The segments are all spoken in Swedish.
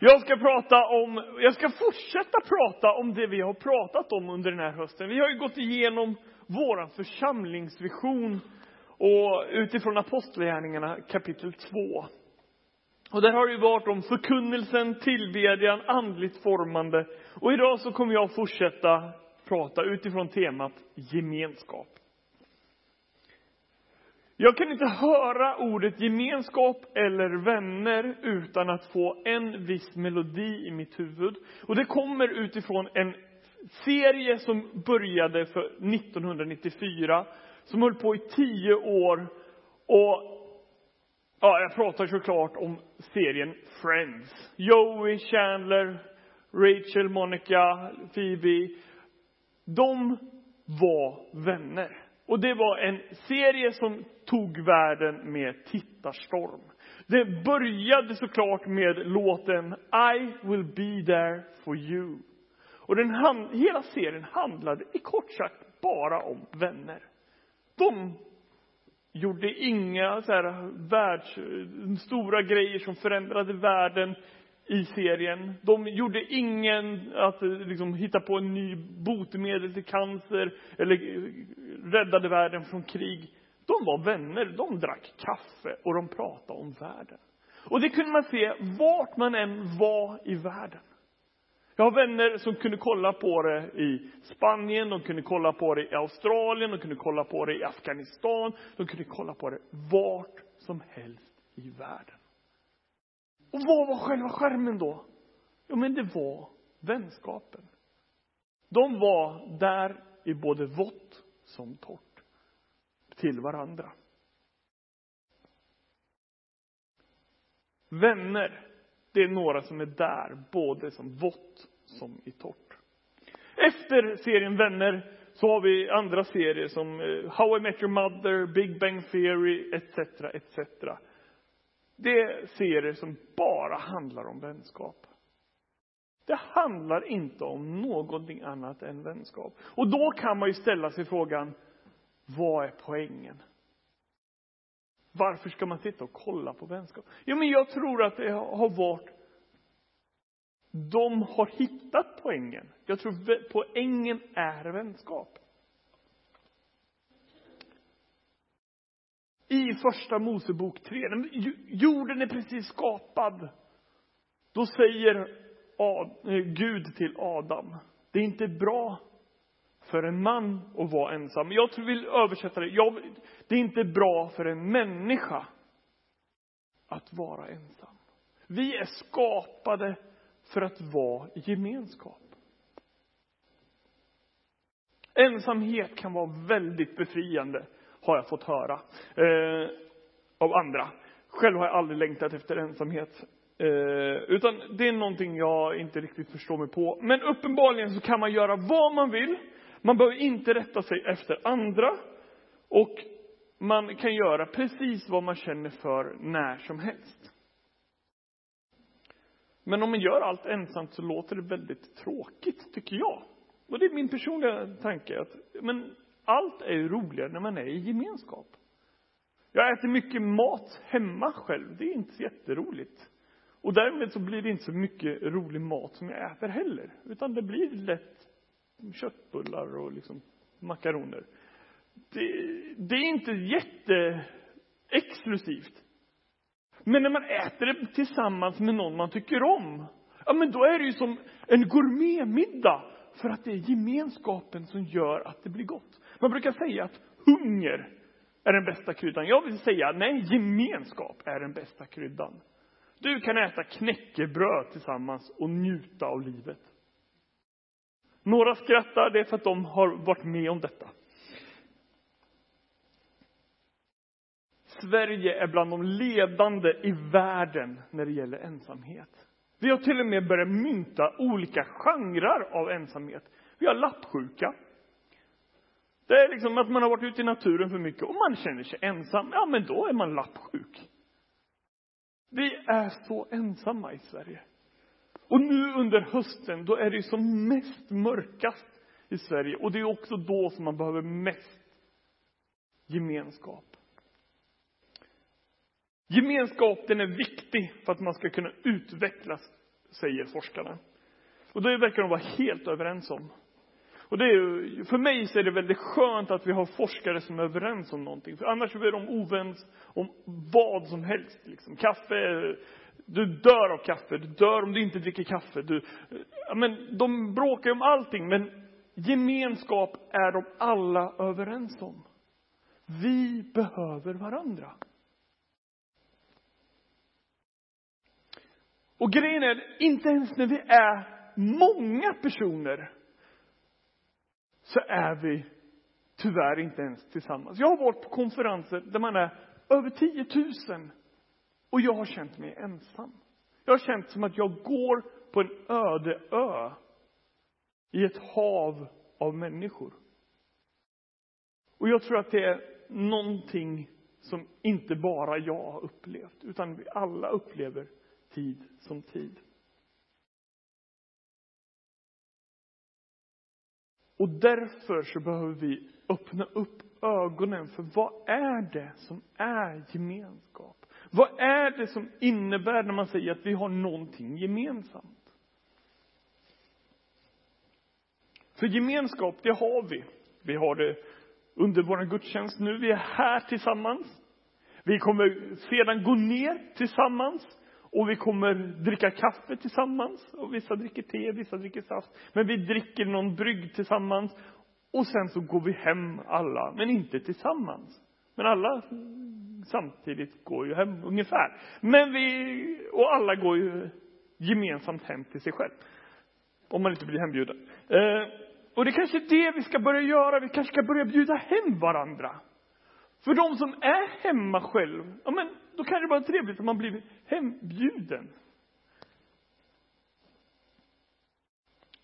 Jag ska prata om, jag ska fortsätta prata om det vi har pratat om under den här hösten. Vi har ju gått igenom vår församlingsvision och utifrån Apostlagärningarna kapitel 2. Och där har det ju varit om förkunnelsen, tillbedjan, andligt formande. Och idag så kommer jag fortsätta prata utifrån temat gemenskap. Jag kan inte höra ordet gemenskap eller vänner utan att få en viss melodi i mitt huvud. Och det kommer utifrån en serie som började för 1994, som höll på i tio år. Och ja, jag pratar såklart om serien Friends. Joey, Chandler, Rachel, Monica, Phoebe. De var vänner. Och det var en serie som tog världen med tittarstorm. Det började såklart med låten I will be there for you. Och den, hela serien handlade i kort sagt bara om vänner. De gjorde inga så här världs, stora grejer som förändrade världen i serien. De gjorde ingen att eh, liksom, hitta på en ny botemedel till cancer eller eh, räddade världen från krig. De var vänner, de drack kaffe och de pratade om världen. Och det kunde man se vart man än var i världen. Jag har vänner som kunde kolla på det i Spanien, de kunde kolla på det i Australien, de kunde kolla på det i Afghanistan, de kunde kolla på det vart som helst i världen. Och vad var själva skärmen då? Jo, men det var vänskapen. De var där i både vått som torrt till varandra. Vänner, det är några som är där, både som vått som i torrt. Efter serien Vänner så har vi andra serier som eh, How I Met Your Mother, Big Bang Theory, etc. etc. Det ser serier som bara handlar om vänskap. Det handlar inte om någonting annat än vänskap. Och då kan man ju ställa sig frågan, vad är poängen? Varför ska man sitta och kolla på vänskap? Jo, men jag tror att det har varit de har hittat poängen. Jag tror poängen är vänskap. I första Mosebok 3, jorden är precis skapad. Då säger eh, Gud till Adam, det är inte bra för en man att vara ensam. Jag vill översätta det. Jag, det är inte bra för en människa att vara ensam. Vi är skapade för att vara i gemenskap. Ensamhet kan vara väldigt befriande, har jag fått höra eh, av andra. Själv har jag aldrig längtat efter ensamhet. Eh, utan det är någonting jag inte riktigt förstår mig på. Men uppenbarligen så kan man göra vad man vill man behöver inte rätta sig efter andra och man kan göra precis vad man känner för när som helst. Men om man gör allt ensamt så låter det väldigt tråkigt, tycker jag. Och det är min personliga tanke. Att, men allt är ju roligare när man är i gemenskap. Jag äter mycket mat hemma själv. Det är inte så jätteroligt. Och därmed så blir det inte så mycket rolig mat som jag äter heller. Utan det blir lätt köttbullar och liksom makaroner. Det, det är inte jätteexklusivt. Men när man äter det tillsammans med någon man tycker om, ja men då är det ju som en gourmetmiddag. För att det är gemenskapen som gör att det blir gott. Man brukar säga att hunger är den bästa kryddan. Jag vill säga, nej, gemenskap är den bästa kryddan. Du kan äta knäckebröd tillsammans och njuta av livet. Några skrattar, det är för att de har varit med om detta. Sverige är bland de ledande i världen när det gäller ensamhet. Vi har till och med börjat mynta olika genrer av ensamhet. Vi har lappsjuka. Det är liksom att man har varit ute i naturen för mycket och man känner sig ensam. Ja, men då är man lappsjuk. Vi är så ensamma i Sverige. Och nu under hösten, då är det som mest mörkast i Sverige. Och det är också då som man behöver mest gemenskap. Gemenskap, den är viktig för att man ska kunna utvecklas säger forskarna. Och det verkar de vara helt överens om. Och det är ju, för mig så är det väldigt skönt att vi har forskare som är överens om någonting. För annars är de ovänns om vad som helst. Liksom. Kaffe, du dör av kaffe, du dör om du inte dricker kaffe. Du, ja, men de bråkar om allting, men gemenskap är de alla överens om. Vi behöver varandra. Och grejen är, inte ens när vi är många personer så är vi tyvärr inte ens tillsammans. Jag har varit på konferenser där man är över 10 000 och jag har känt mig ensam. Jag har känt som att jag går på en öde ö i ett hav av människor. Och jag tror att det är någonting som inte bara jag har upplevt, utan vi alla upplever tid som tid. Och därför så behöver vi öppna upp ögonen för vad är det som är gemenskap? Vad är det som innebär när man säger att vi har någonting gemensamt? För gemenskap, det har vi. Vi har det under vår gudstjänst nu. Vi är här tillsammans. Vi kommer sedan gå ner tillsammans. Och vi kommer dricka kaffe tillsammans. Och vissa dricker te, vissa dricker saft. Men vi dricker någon brygg tillsammans. Och sen så går vi hem alla, men inte tillsammans. Men alla samtidigt går ju hem ungefär. Men vi, och alla går ju gemensamt hem till sig själv. Om man inte blir hembjuden. Eh, och det är kanske är det vi ska börja göra. Vi kanske ska börja bjuda hem varandra. För de som är hemma själv, ja men då kan det vara trevligt om man blir hembjuden.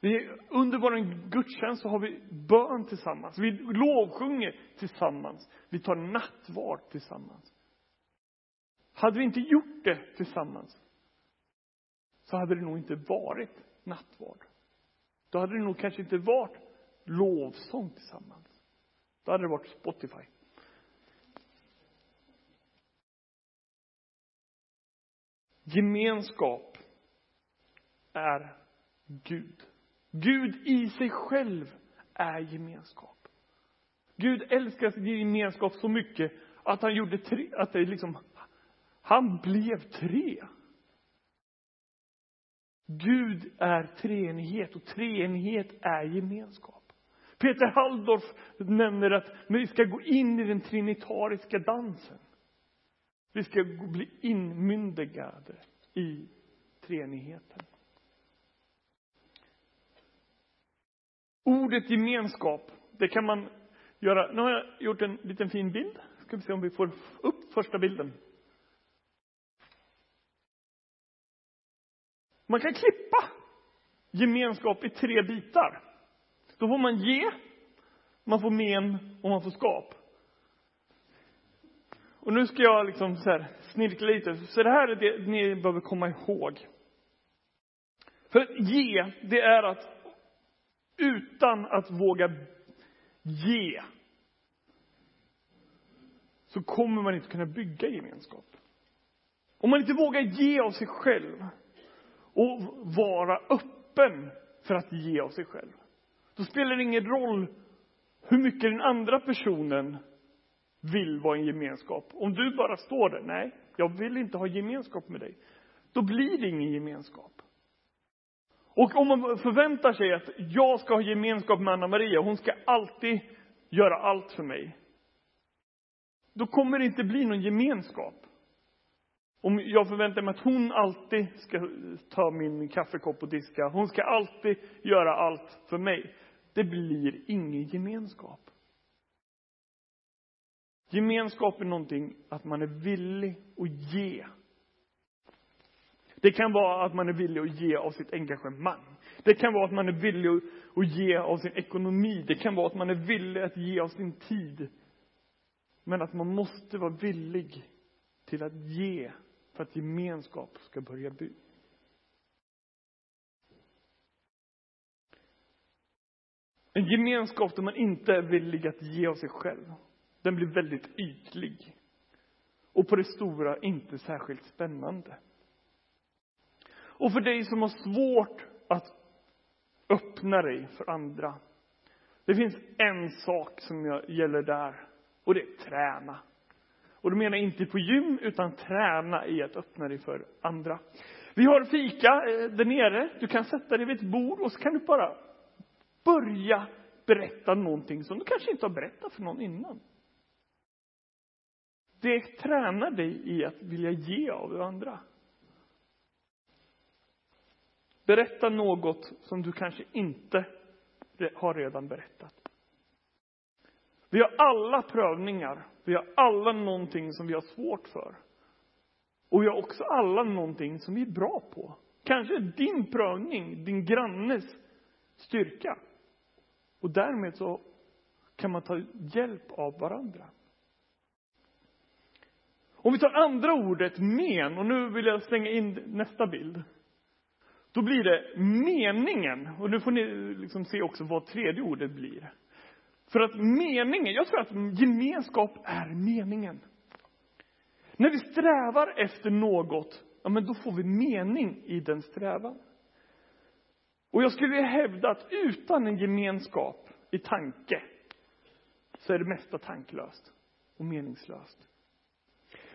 Vi, under vår gudstjänst så har vi bön tillsammans. Vi lovsjunger tillsammans. Vi tar nattvard tillsammans. Hade vi inte gjort det tillsammans så hade det nog inte varit nattvard. Då hade det nog kanske inte varit lovsång tillsammans. Då hade det varit Spotify. Gemenskap är Gud. Gud i sig själv är gemenskap. Gud älskar sin gemenskap så mycket att han gjorde tre, att det liksom, han blev tre. Gud är treenighet och treenighet är gemenskap. Peter Halldorf nämner att vi ska gå in i den trinitariska dansen. Vi ska bli inmyndigade i treenigheten. Ordet gemenskap, det kan man göra. Nu har jag gjort en liten fin bild. Ska vi se om vi får upp första bilden. Man kan klippa gemenskap i tre bitar. Då får man ge, man får men och man får skap. Och nu ska jag liksom så här snirkla lite. Så det här är det ni behöver komma ihåg. För att ge, det är att utan att våga ge så kommer man inte kunna bygga gemenskap. Om man inte vågar ge av sig själv och vara öppen för att ge av sig själv. Då spelar det ingen roll hur mycket den andra personen vill vara en gemenskap. Om du bara står där, nej, jag vill inte ha gemenskap med dig. Då blir det ingen gemenskap. Och om man förväntar sig att jag ska ha gemenskap med Anna-Maria, hon ska alltid göra allt för mig. Då kommer det inte bli någon gemenskap. Om jag förväntar mig att hon alltid ska ta min kaffekopp och diska, hon ska alltid göra allt för mig. Det blir ingen gemenskap. Gemenskap är någonting att man är villig att ge. Det kan vara att man är villig att ge av sitt engagemang. Det kan vara att man är villig att ge av sin ekonomi. Det kan vara att man är villig att ge av sin tid. Men att man måste vara villig till att ge för att gemenskap ska börja by. En gemenskap där man inte är villig att ge av sig själv, den blir väldigt ytlig. Och på det stora inte särskilt spännande. Och för dig som har svårt att öppna dig för andra. Det finns en sak som gäller där och det är träna. Och då menar jag inte på gym utan träna i att öppna dig för andra. Vi har fika eh, där nere. Du kan sätta dig vid ett bord och så kan du bara börja berätta någonting som du kanske inte har berättat för någon innan. Det tränar dig i att vilja ge av andra. Berätta något som du kanske inte har redan berättat. Vi har alla prövningar. Vi har alla någonting som vi har svårt för. Och vi har också alla någonting som vi är bra på. Kanske din prövning, din grannes styrka. Och därmed så kan man ta hjälp av varandra. Om vi tar andra ordet men, och nu vill jag slänga in nästa bild. Då blir det meningen, och nu får ni liksom se också vad tredje ordet blir. För att meningen, jag tror att gemenskap är meningen. När vi strävar efter något, ja men då får vi mening i den strävan. Och jag skulle vilja hävda att utan en gemenskap i tanke så är det mesta tanklöst och meningslöst.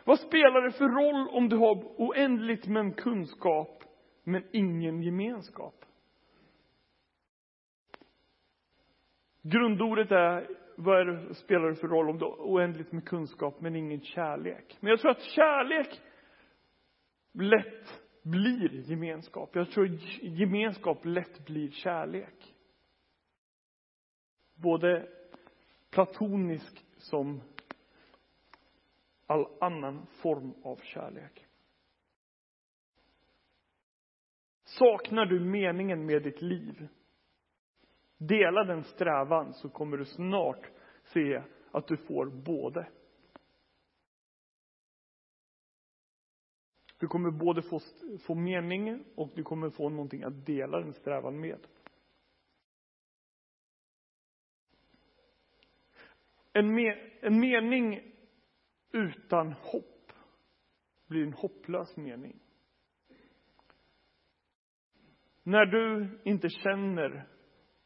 Vad spelar det för roll om du har oändligt med kunskap men ingen gemenskap? Grundordet är, vad det, spelar det för roll om du har oändligt med kunskap men ingen kärlek? Men jag tror att kärlek lätt blir gemenskap. Jag tror gemenskap lätt blir kärlek. Både platonisk som all annan form av kärlek. Saknar du meningen med ditt liv? Dela den strävan så kommer du snart se att du får både. Du kommer både få, få mening och du kommer få någonting att dela den strävan med. En, me, en mening utan hopp blir en hopplös mening. När du inte känner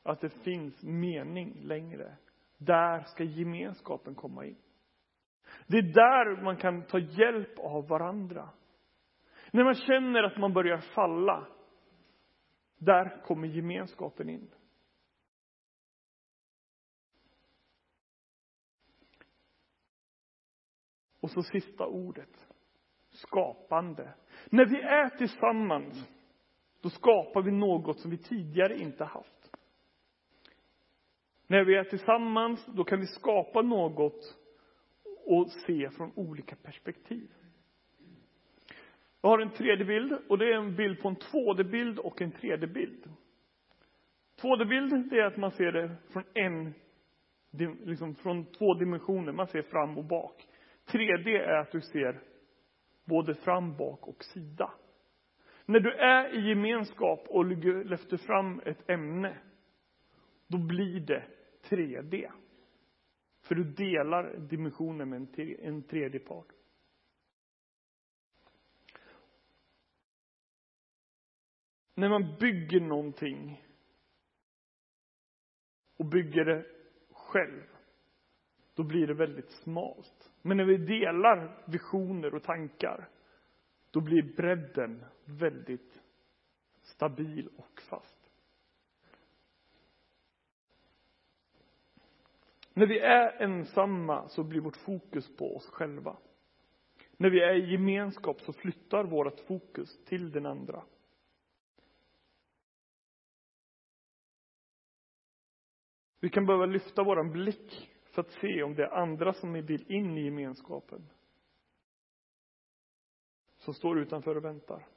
att det finns mening längre, där ska gemenskapen komma in. Det är där man kan ta hjälp av varandra. När man känner att man börjar falla, där kommer gemenskapen in. Och så sista ordet. Skapande. När vi är tillsammans, då skapar vi något som vi tidigare inte haft. När vi är tillsammans, då kan vi skapa något och se från olika perspektiv. Jag har en tredje bild och det är en bild på en 2D-bild och en 3D-bild. 2D-bild, det är att man ser det från en, liksom från två dimensioner. Man ser fram och bak. 3D är att du ser både fram, bak och sida. När du är i gemenskap och lyfter fram ett ämne, då blir det 3D. För du delar dimensionen med en tredje part. När man bygger någonting och bygger det själv, då blir det väldigt smalt. Men när vi delar visioner och tankar, då blir bredden väldigt stabil och fast. När vi är ensamma så blir vårt fokus på oss själva. När vi är i gemenskap så flyttar vårt fokus till den andra. Vi kan behöva lyfta våran blick för att se om det är andra som vill in i gemenskapen. Som står utanför och väntar.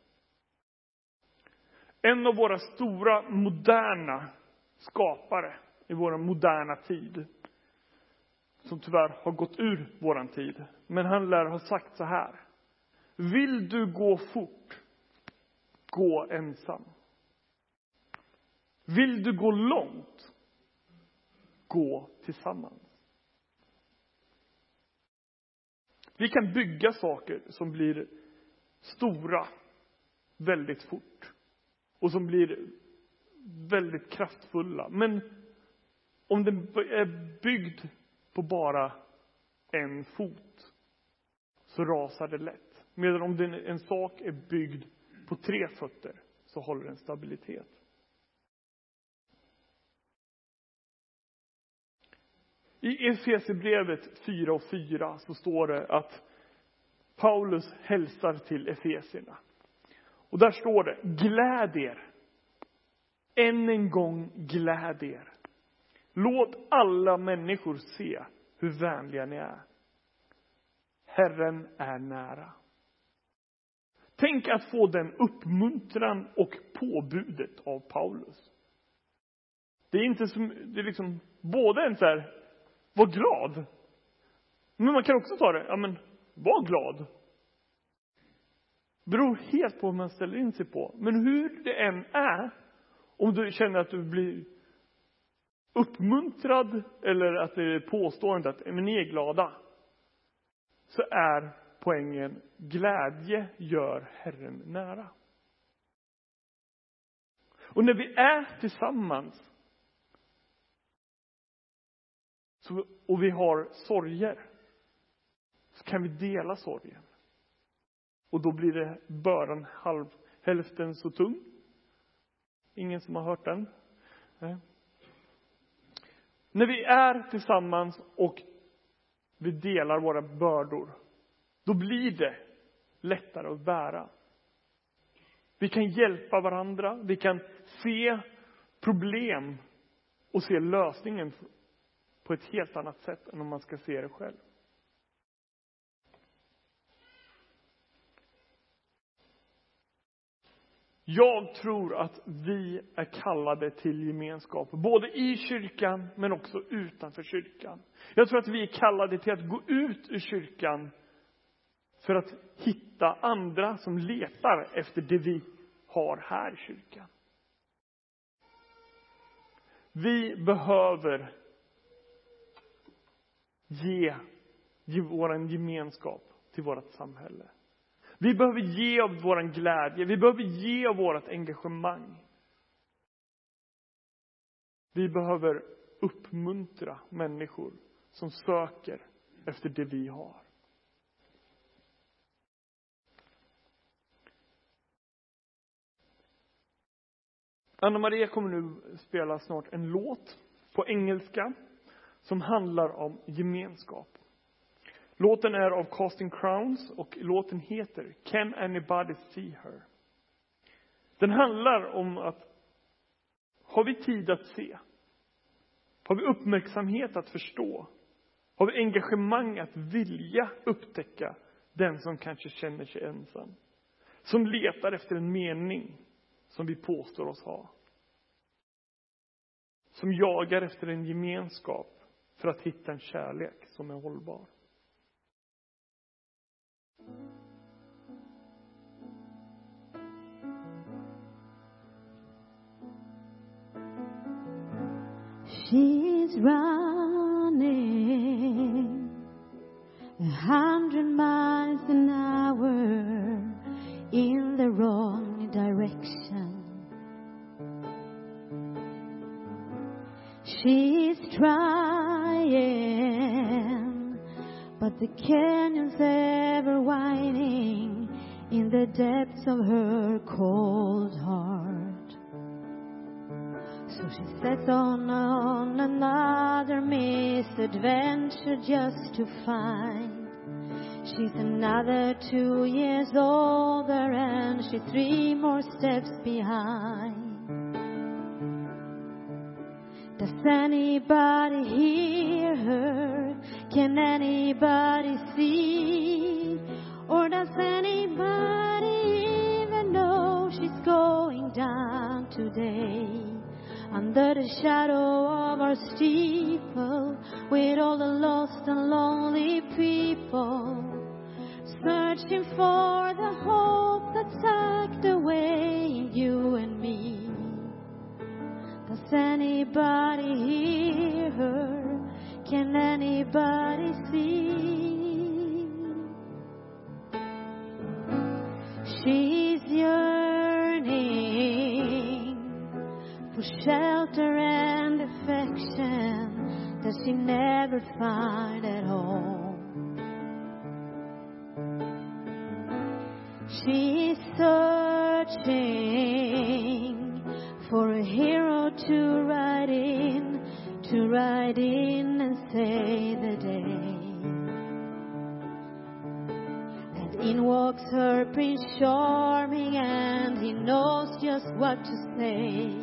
En av våra stora moderna skapare i vår moderna tid, som tyvärr har gått ur våran tid, men han lär ha sagt så här. Vill du gå fort, gå ensam. Vill du gå långt, gå tillsammans. Vi kan bygga saker som blir stora väldigt fort. och som blir väldigt kraftfulla. Men om den är byggd på bara en fot så rasar det lätt. Medan om en sak är byggd på tre fötter så håller den stabilitet. I Efesierbrevet 4 och 4 så står det att Paulus hälsar till Efesierna. Och där står det, gläd er. Än en gång gläd er. Låt alla människor se hur vänliga ni är. Herren är nära. Tänk att få den uppmuntran och påbudet av Paulus. Det är inte som, det är liksom både en så här, var glad. Men man kan också ta det, ja men, var glad. Beror helt på hur man ställer in sig på. Men hur det än är, om du känner att du blir uppmuntrad eller att det är påstående att men ni är glada. Så är poängen glädje gör Herren nära. Och när vi är tillsammans så, och vi har sorger så kan vi dela sorgen. Och då blir det bördan halv, hälften så tung. Ingen som har hört den? Nej. När vi är tillsammans och vi delar våra bördor, då blir det lättare att bära. Vi kan hjälpa varandra, vi kan se problem och se lösningen på ett helt annat sätt än om man ska se det själv. Jag tror att vi är kallade till gemenskap, både i kyrkan men också utanför kyrkan. Jag tror att vi är kallade till att gå ut ur kyrkan för att hitta andra som letar efter det vi har här i kyrkan. Vi behöver ge, ge vår gemenskap till vårt samhälle. Vi behöver ge av vår glädje, vi behöver ge av vårt engagemang. Vi behöver uppmuntra människor som söker efter det vi har. Anna Maria kommer nu spela snart en låt på engelska som handlar om gemenskap. Låten är av Casting Crowns och låten heter Can anybody see her? Den handlar om att har vi tid att se? Har vi uppmärksamhet att förstå? Har vi engagemang att vilja upptäcka den som kanske känner sig ensam? Som letar efter en mening som vi påstår oss ha. Som jagar efter en gemenskap för att hitta en kärlek som är hållbar. She's running a hundred miles an hour in the wrong direction. She's trying, the canyon's ever winding in the depths of her cold heart. So she sets on on another misadventure just to find she's another two years older and she's three more steps behind. Does anybody hear her? Can anybody see? Or does anybody even know she's going down today? Under the shadow of our steeple, with all the lost and lonely people, searching for the hope that's tucked away in you and me. Does anybody hear her? Can anybody see? She's yearning for shelter and affection that she never find at home. What to say.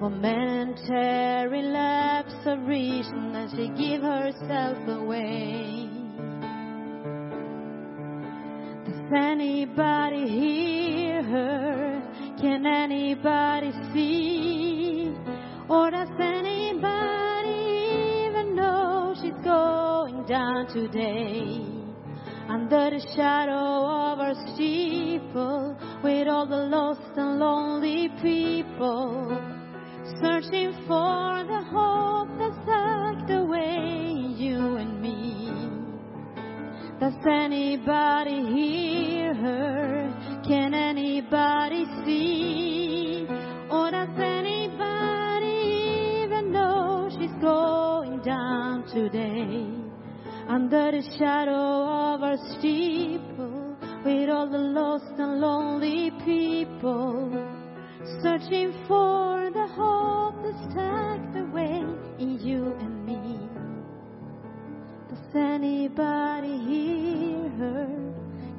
Momentary lapse of reason as she give herself away. Does anybody hear her? Can anybody see? Or does anybody even know she's going down today? Under the shadow of our steeple, with all the lost and lonely people, searching for the hope that's tucked away in you and me. Does anybody hear her? Can anybody see? Or does anybody even know she's going down today? Under the shadow of our steeple, with all the lost and lonely people, searching for the hope that's tucked away in you and me. Does anybody hear her?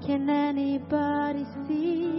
Can anybody see?